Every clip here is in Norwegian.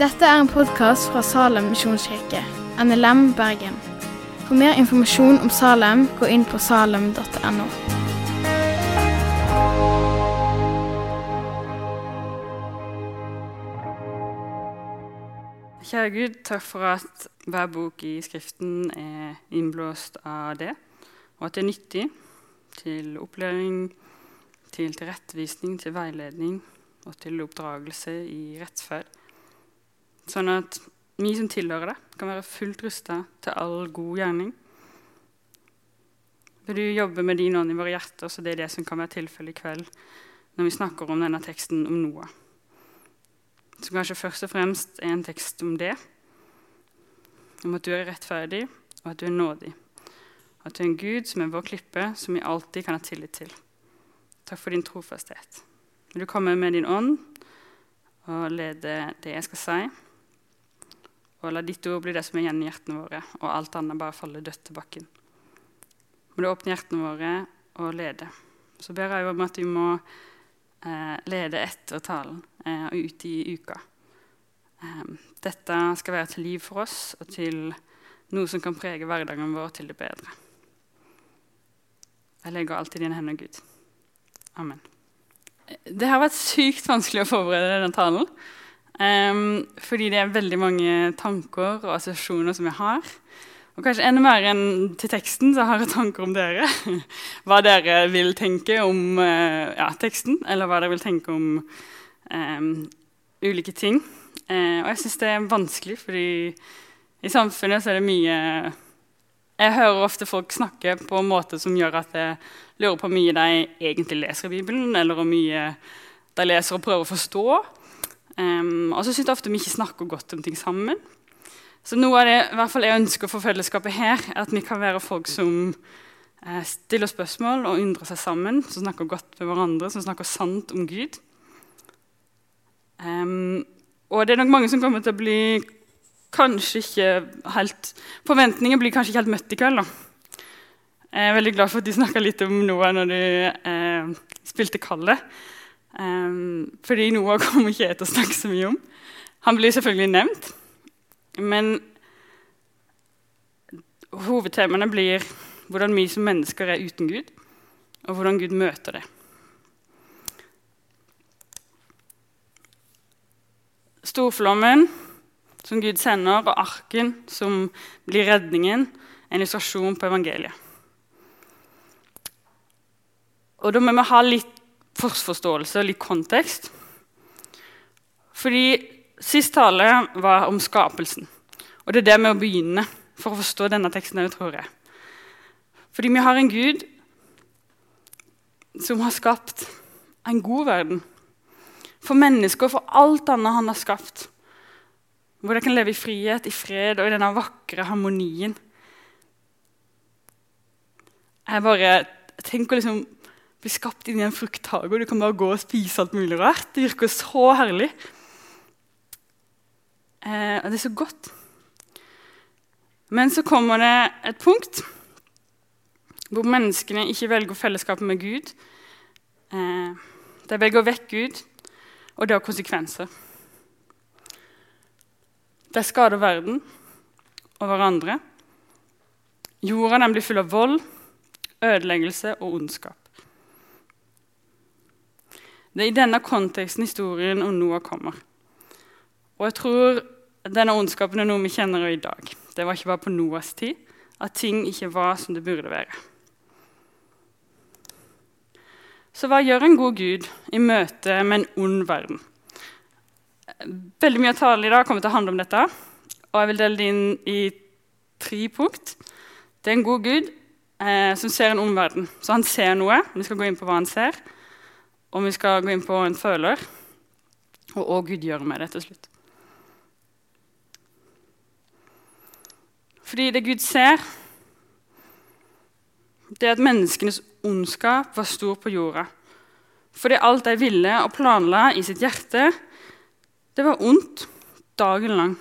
Dette er en podkast fra Salem misjonskirke, NLM Bergen. For mer informasjon om Salem, gå inn på salem.no. Kjære Gud, takk for at hver bok i Skriften er innblåst av det, og at det er nyttig til opplæring, til tilrettevisning, til veiledning og til oppdragelse i rettferd. Sånn at vi som tilhører det, kan være fullt rusta til all god gjerning. Vil du jobbe med din ånd i våre hjerter, så det er det som kan være tilfellet i kveld når vi snakker om denne teksten om Noah som kanskje først og fremst er en tekst om det. Om at du er rettferdig, og at du er nådig. At du er en Gud som er vår klippe, som vi alltid kan ha tillit til. Takk for din trofasthet. Du komme med din ånd og lede det jeg skal si? Og la ditt ord bli det som er igjen i hjertene våre, og alt annet bare falle dødt til bakken. Må du åpne hjertene våre og lede. Så ber jeg om at vi må eh, lede etter talen eh, og ut i uka. Eh, dette skal være til liv for oss og til noe som kan prege hverdagen vår til det bedre. Jeg legger alltid i dine hender, Gud. Amen. Det har vært sykt vanskelig å forberede denne talen. Um, fordi det er veldig mange tanker og assosiasjoner som jeg har. Og kanskje enda mer enn til teksten så har jeg tanker om dere. Hva dere vil tenke om uh, ja, teksten, eller hva dere vil tenke om um, ulike ting. Uh, og jeg syns det er vanskelig, fordi i samfunnet så er det mye Jeg hører ofte folk snakke på en måte som gjør at jeg lurer på hvor mye de egentlig leser i Bibelen, eller hvor mye de leser og prøver å forstå. Um, og så syns jeg ofte vi ikke snakker godt om ting sammen. Så noe av det i hvert fall jeg ønsker for fellesskapet her, er at vi kan være folk som eh, stiller spørsmål og undrer seg sammen, som snakker godt med hverandre, som snakker sant om Gud. Um, og det er nok mange som kommer til å bli kanskje ikke helt Forventninger blir kanskje ikke helt møtt i kveld. da. Jeg er veldig glad for at du snakka litt om Noah når du eh, spilte Kalle. Um, fordi Noah kommer ikke jeg til å snakke så mye om. Han blir selvfølgelig nevnt. Men hovedtemaene blir hvordan vi som mennesker er uten Gud, og hvordan Gud møter det. Storflommen som Gud sender, og arken som blir redningen, en illustrasjon på evangeliet. Og Da må vi ha litt forforståelse og litt kontekst. Fordi Sist tale var om skapelsen. Og det er det vi å begynne for å forstå denne teksten. tror jeg. Fordi vi har en Gud som har skapt en god verden. For mennesker og for alt annet han har skapt. Hvor de kan leve i frihet, i fred og i denne vakre harmonien. Jeg bare tenker liksom bli skapt inn i en frukthage, og du kan bare gå og spise alt mulig rart. Det virker så herlig. Eh, og det er så godt. Men så kommer det et punkt hvor menneskene ikke velger fellesskapet med Gud. Eh, de velger vekk Gud, og det har konsekvenser. De skader verden og hverandre. Jorda blir full av vold, ødeleggelse og ondskap. Det er i denne konteksten historien om Noah kommer. Og jeg tror denne ondskapen er noe vi kjenner i dag. Det var ikke bare på Noas tid at ting ikke var som det burde være. Så hva gjør en god gud i møte med en ond verden? Veldig mye av talen i dag kommer til å handle om dette. Og jeg vil dele det inn i tre punkt. Det er en god gud eh, som ser en ond verden. Så han ser noe. Vi skal gå inn på hva han ser. Og vi skal gå inn på en føler. Og hva Gud gjør med det til slutt. Fordi det Gud ser, det er at menneskenes ondskap var stor på jorda. Fordi alt de ville og planla i sitt hjerte, det var ondt dagen lang.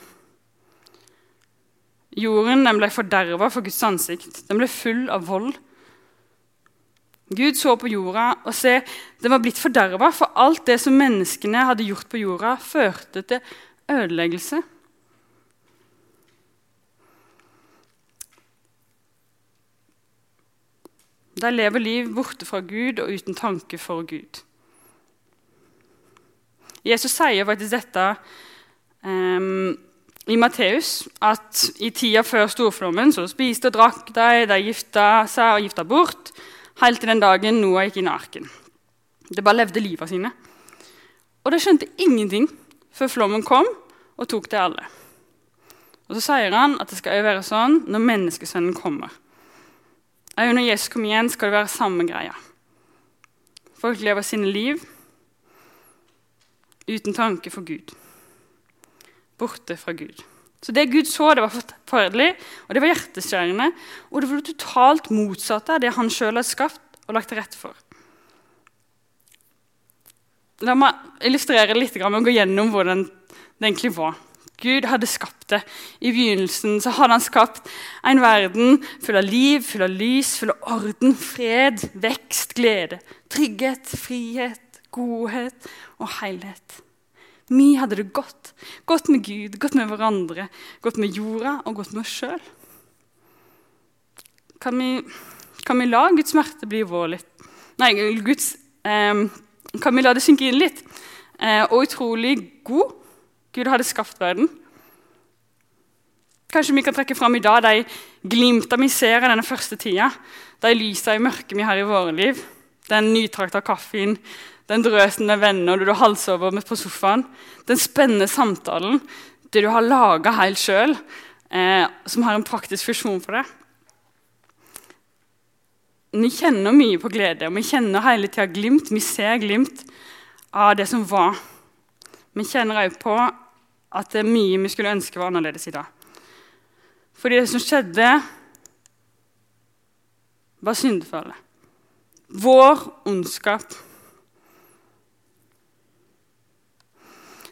Jorden ble forderva for Guds ansikt. Den ble full av vold. Gud så på jorda, og se, den var blitt forderva, for alt det som menneskene hadde gjort på jorda, førte til ødeleggelse. De lever liv borte fra Gud og uten tanke for Gud. Jesus sier faktisk dette um, i Matteus at i tida før storflommen så spiste og drakk de, de gifta seg og gifta bort, helt til den dagen Noah gikk inn i arken. Det bare levde livet sine. Og det skjønte ingenting før flommen kom og tok det alle. Og Så sier han at det skal være sånn når menneskesønnen kommer. Og når Jesus kommer igjen, skal det være samme greia. Folk lever sine liv uten tanke for Gud. Borte fra Gud. Så Det Gud så, det var forferdelig, og det var hjerteskjærende. Og det var det totalt motsatte av det han sjøl hadde skapt og lagt til rette for. La meg illustrere litt med å gå gjennom hvordan det egentlig var. Gud hadde skapt det. I begynnelsen så hadde han skapt en verden full av liv, full av lys, full av orden, fred, vekst, glede, trygghet, frihet, godhet og helhet. Vi hadde det godt. Godt med Gud, godt med hverandre, godt med jorda og godt med oss sjøl. Kan, kan, vi la Guds smerte bli vår litt? Nei, Guds, eh, kan vi la det synke inn litt? Eh, og utrolig god Gud hadde skapt verden. Kanskje vi kan trekke fram i dag de glimta vi ser i denne første tida. De lysa i mørket vi har i våre liv. Den nytrakta kaffen, den drøsen med venner du halser over på sofaen, den spennende samtalen, det du har laga helt sjøl, eh, som har en praktisk funksjon for deg. Vi kjenner mye på glede, og vi kjenner hele tida glimt. Vi ser glimt av det som var. Vi kjenner òg på at det er mye vi skulle ønske var annerledes i dag. Fordi det som skjedde, var syndefallet. Vår ondskap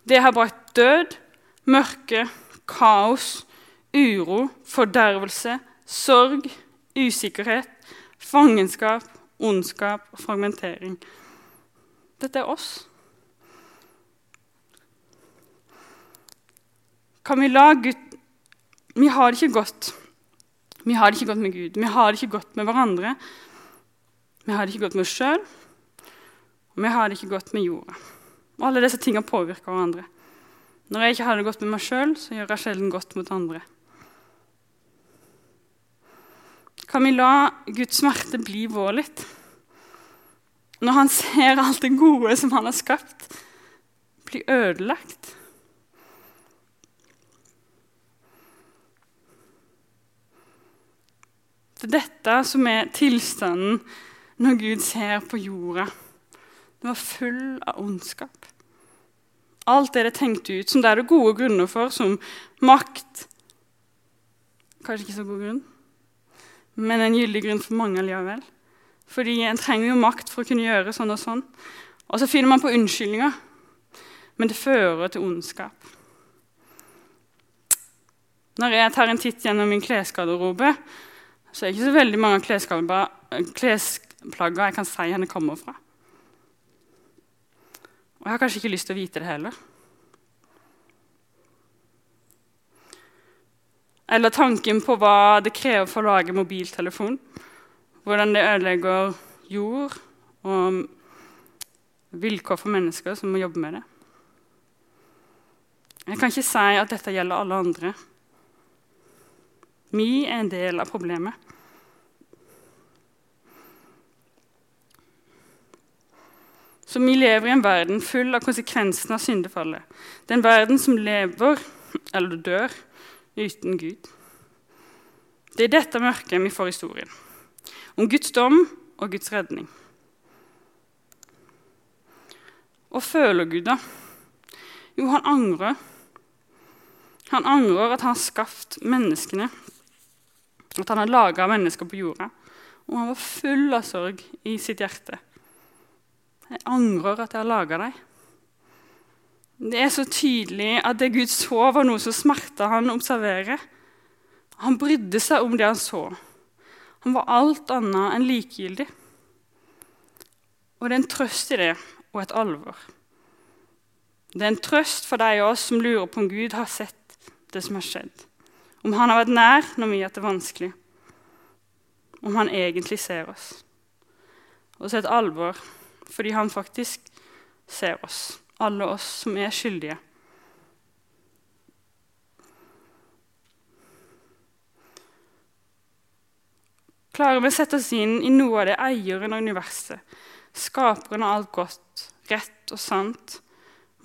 Det har brakt død, mørke, kaos, uro, fordervelse, sorg, usikkerhet, fangenskap, ondskap og fragmentering. Dette er oss. Kan vi la Gud Vi har det ikke godt. Vi har det ikke godt med Gud. Vi har det ikke godt med hverandre. Vi har det ikke godt med oss sjøl. Og vi har det ikke godt med jorda. Og alle disse tingene påvirker hverandre. Når jeg ikke har det godt med meg sjøl, så gjør jeg sjelden godt mot andre. Kan vi la Guds smerte bli vår litt? Når han ser alt det gode som han har skapt, bli ødelagt? Det er dette som er tilstanden når Gud ser på jorda. Den var full av ondskap. Alt det det tenkte ut, som det er det gode grunner for, som makt Kanskje ikke så god grunn, men en gyldig grunn for mange likevel. Fordi en trenger jo makt for å kunne gjøre sånn og sånn. Og så finner man på unnskyldninger, men det fører til ondskap. Når jeg tar en titt gjennom min klesgarderobe, så er det ikke så veldig mange klesplagger jeg kan si henne kommer fra. Og jeg har kanskje ikke lyst til å vite det heller. Eller tanken på hva det krever for å lage mobiltelefon. Hvordan det ødelegger jord og vilkår for mennesker som må jobbe med det. Jeg kan ikke si at dette gjelder alle andre. Vi er en del av problemet. Så vi lever i en verden full av konsekvensene av syndefallet. Det er en verden som lever, eller dør, uten Gud. Det er dette mørket vi får historien. Om Guds dom og Guds redning. Og føler Gud, da? Jo, han angrer. Han angrer at han har skapt menneskene. At han har laga mennesker på jorda. Og han var full av sorg i sitt hjerte. Jeg angrer at jeg har laga deg. Det er så tydelig at det Gud så, var noe som smerta han å observere. Han brydde seg om det han så. Han var alt annet enn likegyldig. Og det er en trøst i det, og et alvor. Det er en trøst for deg og oss som lurer på om Gud har sett det som har skjedd. Om han har vært nær når vi har hatt det vanskelig. Om han egentlig ser oss. Og så et alvor fordi han faktisk ser oss, alle oss som er skyldige. Klarer vi å sette oss inn i noe av det eieren av universet, skaperen av alt godt, rett og sant,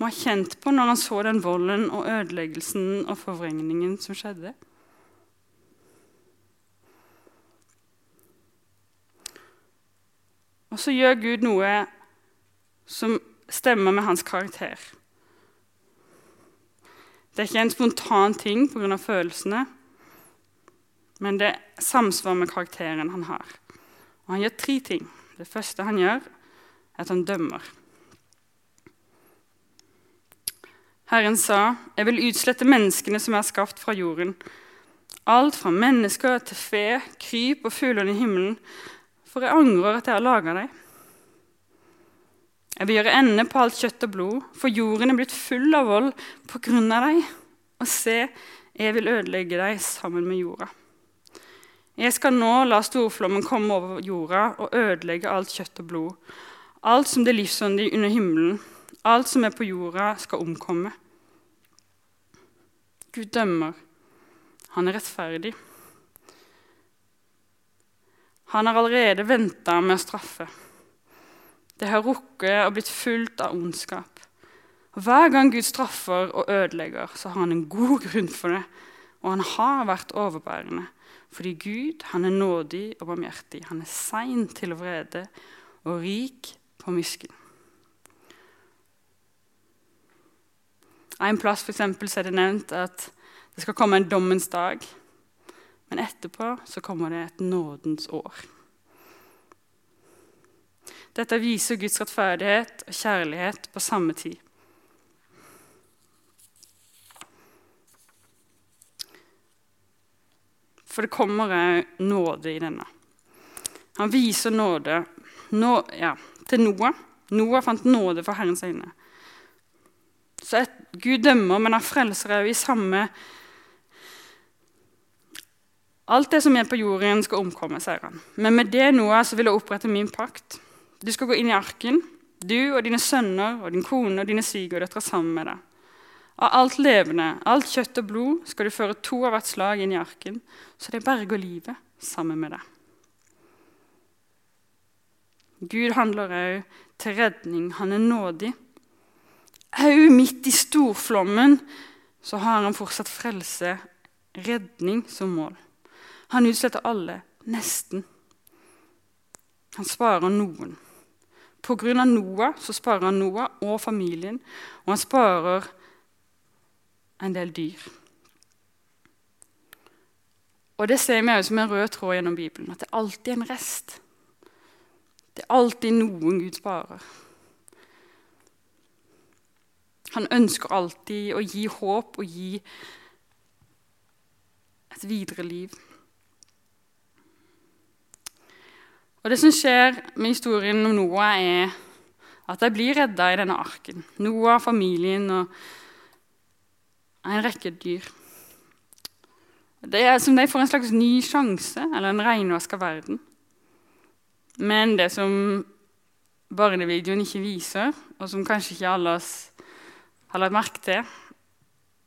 må ha kjent på når han så den volden og ødeleggelsen og forvrengningen som skjedde? Og så gjør Gud noe som stemmer med hans karakter. Det er ikke en spontan ting pga. følelsene, men det samsvarer med karakteren han har. Og han gjør tre ting. Det første han gjør, er at han dømmer. Herren sa, 'Jeg vil utslette menneskene som er skapt fra jorden.' Alt fra mennesker til fe, kryp og fuglene i himmelen, for jeg angrer at jeg har laga deg. Jeg vil gjøre ende på alt kjøtt og blod, for jorden er blitt full av vold på grunn av deg. Og se, jeg vil ødelegge deg sammen med jorda. Jeg skal nå la storflommen komme over jorda og ødelegge alt kjøtt og blod. Alt som det er livsåndig under himmelen, alt som er på jorda, skal omkomme. Gud dømmer. Han er rettferdig. Han har allerede venta med å straffe. Det har rukket og blitt fullt av ondskap. Hver gang Gud straffer og ødelegger, så har han en god grunn for det. Og han har vært overbærende. Fordi Gud han er nådig og barmhjertig. Han er sein til vrede og rik på miskunn. En plass for eksempel, så er det nevnt at det skal komme en dommens dag. Men etterpå så kommer det et nådens år. Dette viser Guds rettferdighet og kjærlighet på samme tid. For det kommer òg nåde i denne. Han viser nåde nå, ja, til Noah. Noah fant nåde for Herrens øyne. Så et, Gud dømmer, men han frelser òg i samme Alt det som er på jorden, skal omkomme, sier han. Men med det Noah så vil jeg opprette min pakt. Du skal gå inn i arken, du og dine sønner og din kone og dine svigerdøtre sammen med deg. Av alt levende, alt kjøtt og blod, skal du føre to av hvert slag inn i arken, så de berger livet sammen med deg. Gud handler òg til redning. Han er nådig. Òg midt i storflommen så har han fortsatt frelse, redning, som mål. Han utsletter alle, nesten. Han sparer noen. På grunn av Noah så sparer han Noah og familien, og han sparer en del dyr. Og Det ser vi som en rød tråd gjennom Bibelen, at det er alltid en rest. Det er alltid noen Gud sparer. Han ønsker alltid å gi håp og gi et videre liv. Og Det som skjer med historien om Noah, er at de blir redda i denne arken. Noah, familien og en rekke dyr. Det er som de får en slags ny sjanse, eller en renvaska verden. Men det som barnevideoen ikke viser, og som kanskje ikke alle oss har lagt merke til,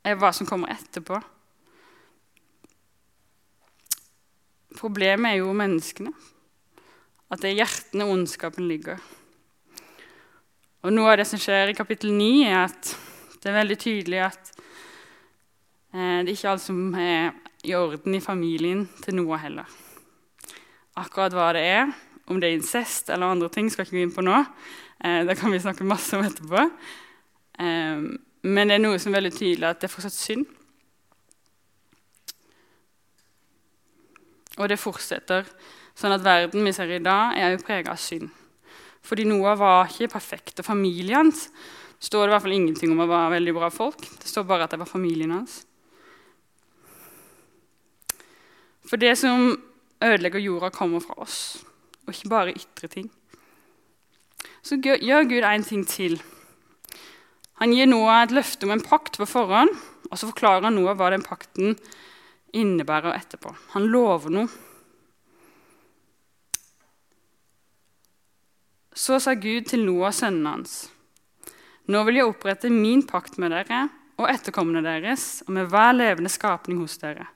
er hva som kommer etterpå. Problemet er jo menneskene. At det er hjertene ondskapen ligger. Og Noe av det som skjer i kapittel 9, er at det er veldig tydelig at eh, det er ikke alt som er i orden i familien til Noah heller. Akkurat hva det er, om det er incest eller andre ting, skal jeg ikke gå inn på nå. Eh, det kan vi snakke masse om etterpå. Eh, men det er noe som er veldig tydelig at det er fortsatt synd. Og det fortsetter Sånn at verden vi ser i dag, er jo prega av synd. Fordi Noah var ikke perfekt. Og familien hans står det i hvert fall ingenting om å være veldig bra folk. Det står bare at det var familien hans. For det som ødelegger jorda, kommer fra oss, og ikke bare ytre ting. så gjør Gud en ting til. Han gir Noah et løfte om en pakt på forhånd, og så forklarer han Noah hva den pakten innebærer etterpå. Han lover noe. Så sa Gud til Noah, sønnen hans.: Nå vil jeg opprette min pakt med dere og etterkommerne deres og med hver levende skapning hos dere,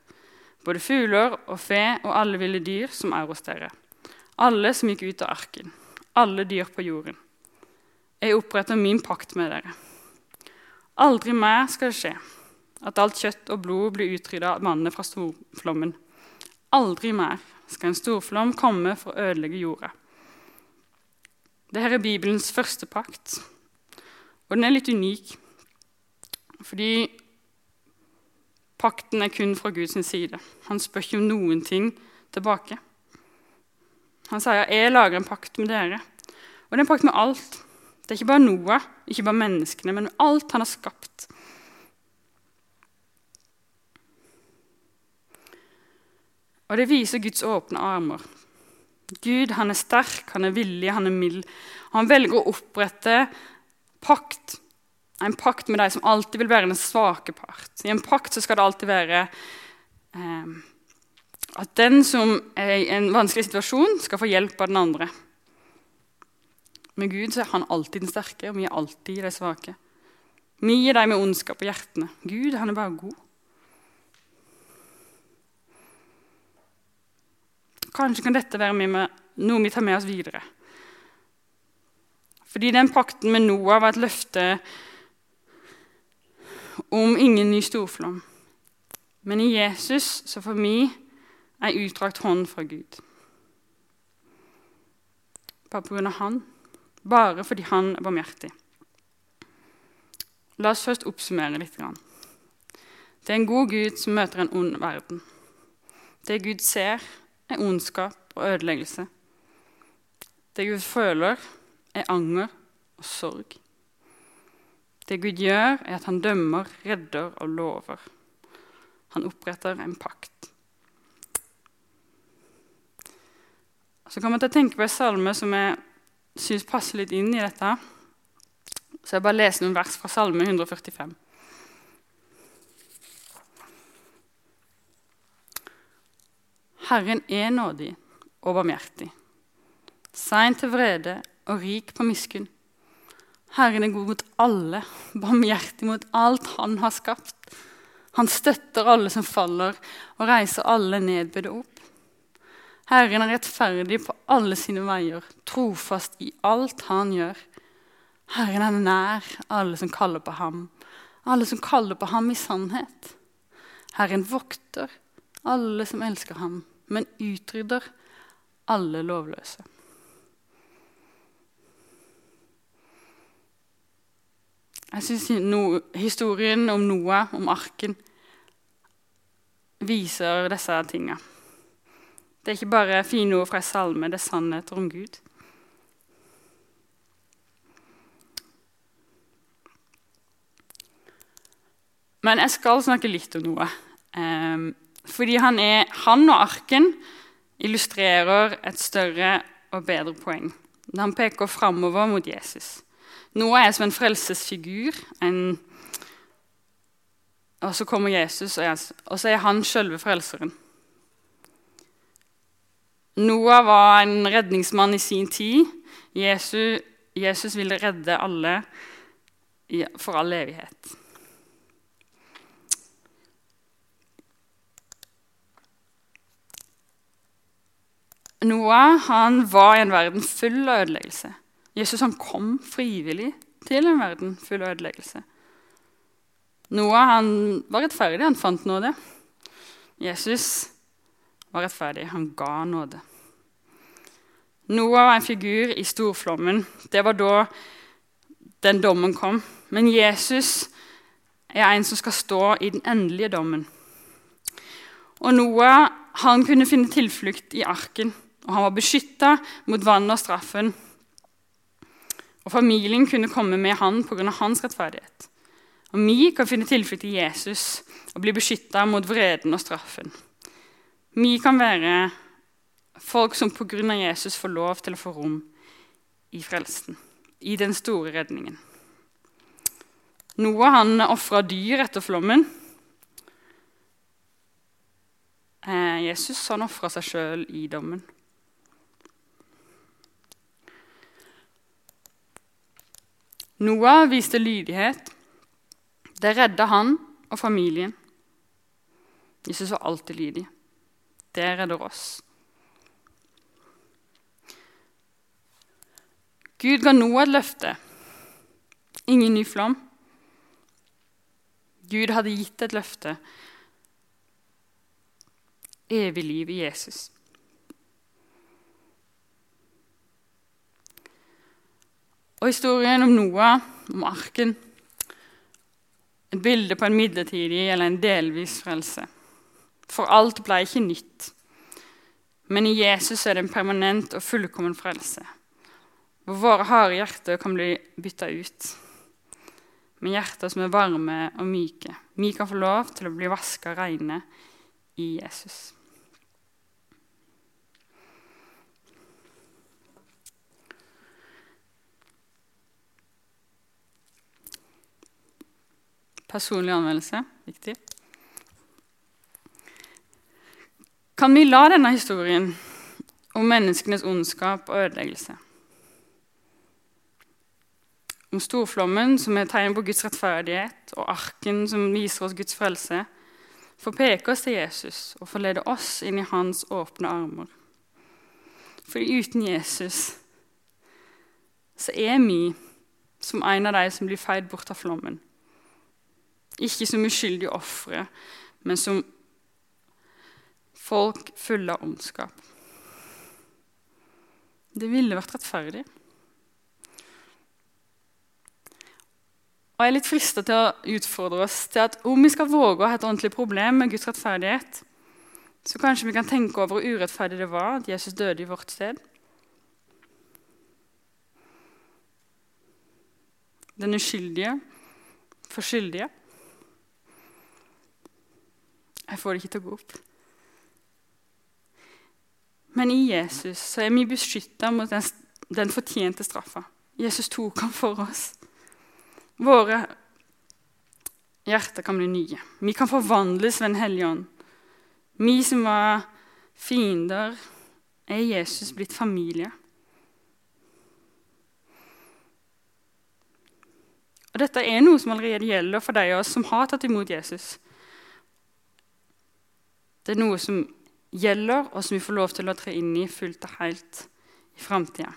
både fugler og fe og alle ville dyr som er hos dere, alle som gikk ut av arken, alle dyr på jorden. Jeg oppretter min pakt med dere. Aldri mer skal det skje at alt kjøtt og blod blir utrydda av mannene fra storflommen. Aldri mer skal en storflom komme for å ødelegge jorda. Dette er Bibelens første pakt, og den er litt unik. Fordi pakten er kun fra Guds side. Han spør ikke om noen ting tilbake. Han sier 'Jeg lager en pakt med dere'. Og det er en pakt med alt. Det er ikke bare Noah, ikke bare menneskene, men alt han har skapt. Og det viser Guds åpne armer. Gud han er sterk, han er villig, han er mild. Han velger å opprette pakt, en pakt med de som alltid vil være den svake part. I en pakt skal det alltid være eh, at den som er i en vanskelig situasjon, skal få hjelp av den andre. Med Gud er han alltid den sterke, og vi er alltid de svake. Vi er de med ondskap på hjertene. Gud han er bare god. Kanskje kan dette være noe vi tar med oss videre. Fordi den pakten med Noah var et løfte om ingen ny storflom. Men i Jesus så får vi ei utdrakt hånd fra Gud. Bare av han. Bare fordi han er barmhjertig. La oss først oppsummere litt. Det er en god Gud som møter en ond verden. Det Gud ser, er ondskap og ødeleggelse. Det Gud føler, er anger og sorg. Det Gud gjør, er at han dømmer, redder og lover. Han oppretter en pakt. Så kommer jeg til å tenke på en salme som jeg syns passer litt inn i dette. Så jeg bare leser noen vers fra Salme 145. Herren er nådig og barmhjertig, sein til vrede og rik på miskunn. Herren er god mot alle, barmhjertig mot alt han har skapt. Han støtter alle som faller, og reiser alle nedbødde opp. Herren er rettferdig på alle sine veier, trofast i alt han gjør. Herren er nær alle som kaller på ham, alle som kaller på ham i sannhet. Herren vokter alle som elsker ham men utrydder alle lovløse. Jeg syns no, historien om Noah, om arken, viser disse tingene. Det er ikke bare fine ord fra en salme, det er sannheter om Gud. Men jeg skal snakke litt om noe. Um, fordi han, er, han og arken illustrerer et større og bedre poeng. Han peker framover mot Jesus. Noah er som en frelsesfigur. En, og så kommer Jesus, og så er han selve frelseren. Noah var en redningsmann i sin tid. Jesus, Jesus ville redde alle for all evighet. Noah han var i en verden full av ødeleggelse. Jesus han kom frivillig til en verden full av ødeleggelse. Noah han var rettferdig, han fant nåde. Jesus var rettferdig, han ga nåde. Noah var en figur i storflommen. Det var da den dommen kom. Men Jesus er en som skal stå i den endelige dommen. Og Noah han kunne finne tilflukt i arken og han var beskytta mot vannet og straffen. Og familien kunne komme med han pga. hans rettferdighet. Og vi kan finne tilflukt i Jesus og bli beskytta mot vreden og straffen. Vi kan være folk som pga. Jesus får lov til å få rom i frelsen. i den store redningen. Noah han ofra dyr etter flommen. Eh, Jesus han ofra seg sjøl i dommen. Noah viste lydighet. Det redda han og familien. Jesus var alltid lydig. Det redder oss. Gud ga Noah et løfte. Ingen ny flom. Gud hadde gitt et løfte. Evig liv i Jesus. Og historien om Noah, om arken, et bilde på en midlertidig eller en delvis frelse. For alt ble ikke nytt. Men i Jesus er det en permanent og fullkommen frelse. Hvor våre harde hjerter kan bli bytta ut med hjerter som er varme og myke. Vi kan få lov til å bli vaska reine i Jesus. Personlig anmeldelse viktig. Kan vi la denne historien om menneskenes ondskap og ødeleggelse om storflommen, som er tegn på Guds rettferdighet, og arken, som viser oss Guds frelse, får peke oss til Jesus og forlede oss inn i hans åpne armer. For uten Jesus så er vi som en av de som blir feid bort av flommen. Ikke som uskyldige ofre, men som folk fulle av ondskap. Det ville vært rettferdig. Og jeg er litt frista til å utfordre oss til at om vi skal våge å ha et ordentlig problem med Guds rettferdighet, så kanskje vi kan tenke over hvor urettferdig det var at Jesus døde i vårt sted. Den uskyldige for skyldige. Jeg får det ikke til å gå opp. Men i Jesus så er vi beskytta mot den, den fortjente straffa. Jesus tok ham for oss. Våre hjerter kan bli nye. Vi kan forvandles ved Den hellige ånd. Vi som var fiender, er Jesus blitt familie. Og Dette er noe som allerede gjelder for de av oss som har tatt imot Jesus. Det er noe som gjelder, og som vi får lov til å tre inn i fullt og helt i framtida.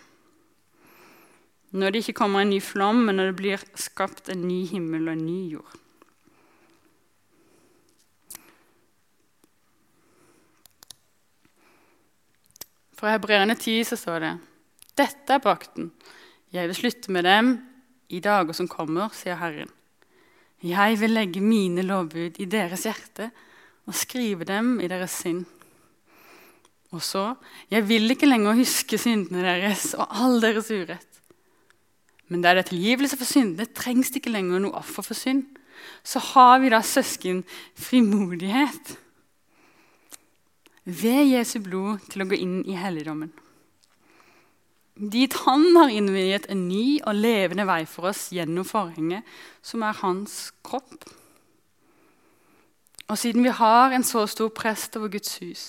Når det ikke kommer en ny flom, men når det blir skapt en ny himmel og en ny jord. Fra Hebreerne 10 så står det Dette er pakten. Jeg vil slutte med dem i dager som kommer, sier Herren. Jeg vil legge mine lovbud i deres hjerte og skrive dem i deres sinn. Og så Jeg vil ikke lenger huske syndene deres og all deres urett. Men der det er tilgivelse for synd, det trengs det ikke lenger noe offer for synd. Så har vi da søsken frimodighet ved Jesu blod til å gå inn i helligdommen. Dit han har innviet en ny og levende vei for oss gjennom forhenget, som er hans kropp. Og siden vi har en så stor prest over Guds hus,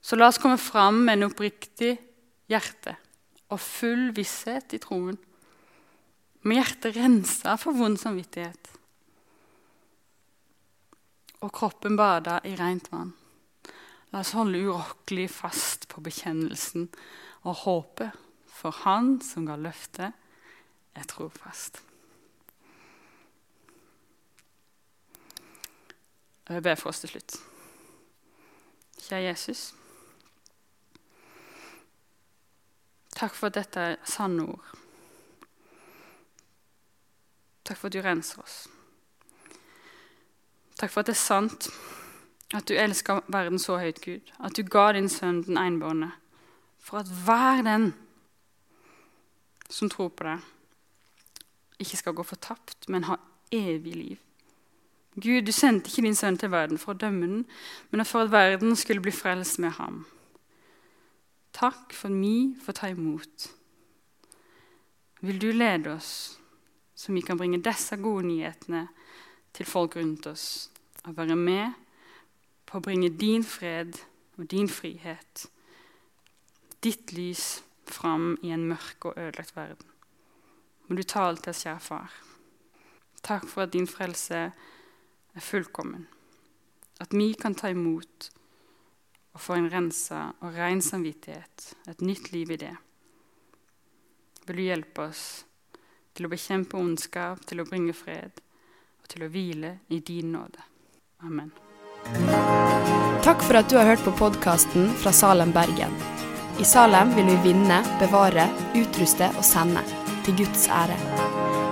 så la oss komme fram med en oppriktig hjerte og full visshet i troen med hjertet rensa for vond samvittighet. Og kroppen bada i rent vann. La oss holde urokkelig fast på bekjennelsen og håpet, for Han som ga løftet, er trofast. Og jeg ber for oss til slutt. Kjære Jesus. Takk for at dette er sanne ord. Takk for at du renser oss. Takk for at det er sant at du elsker verden så høyt, Gud, at du ga din sønn den enbårne, for at hver den som tror på deg, ikke skal gå fortapt, men ha evig liv. Gud, du sendte ikke din sønn til verden for å dømme den, men for at verden skulle bli frelst med ham. Takk for at vi får ta imot vil du lede oss, så vi kan bringe disse gode nyhetene til folk rundt oss, og være med på å bringe din fred og din frihet, ditt lys, fram i en mørk og ødelagt verden. Må du tale til oss, kjære far. Takk for at din frelse er fullkommen. At vi kan ta imot og få en rensa og ren samvittighet, et nytt liv i det. Vil du hjelpe oss til å bekjempe ondskap, til å bringe fred og til å hvile i din nåde. Amen. Takk for at du har hørt på podkasten fra Salem, Bergen. I Salem vil vi vinne, bevare, utruste og sende, til Guds ære.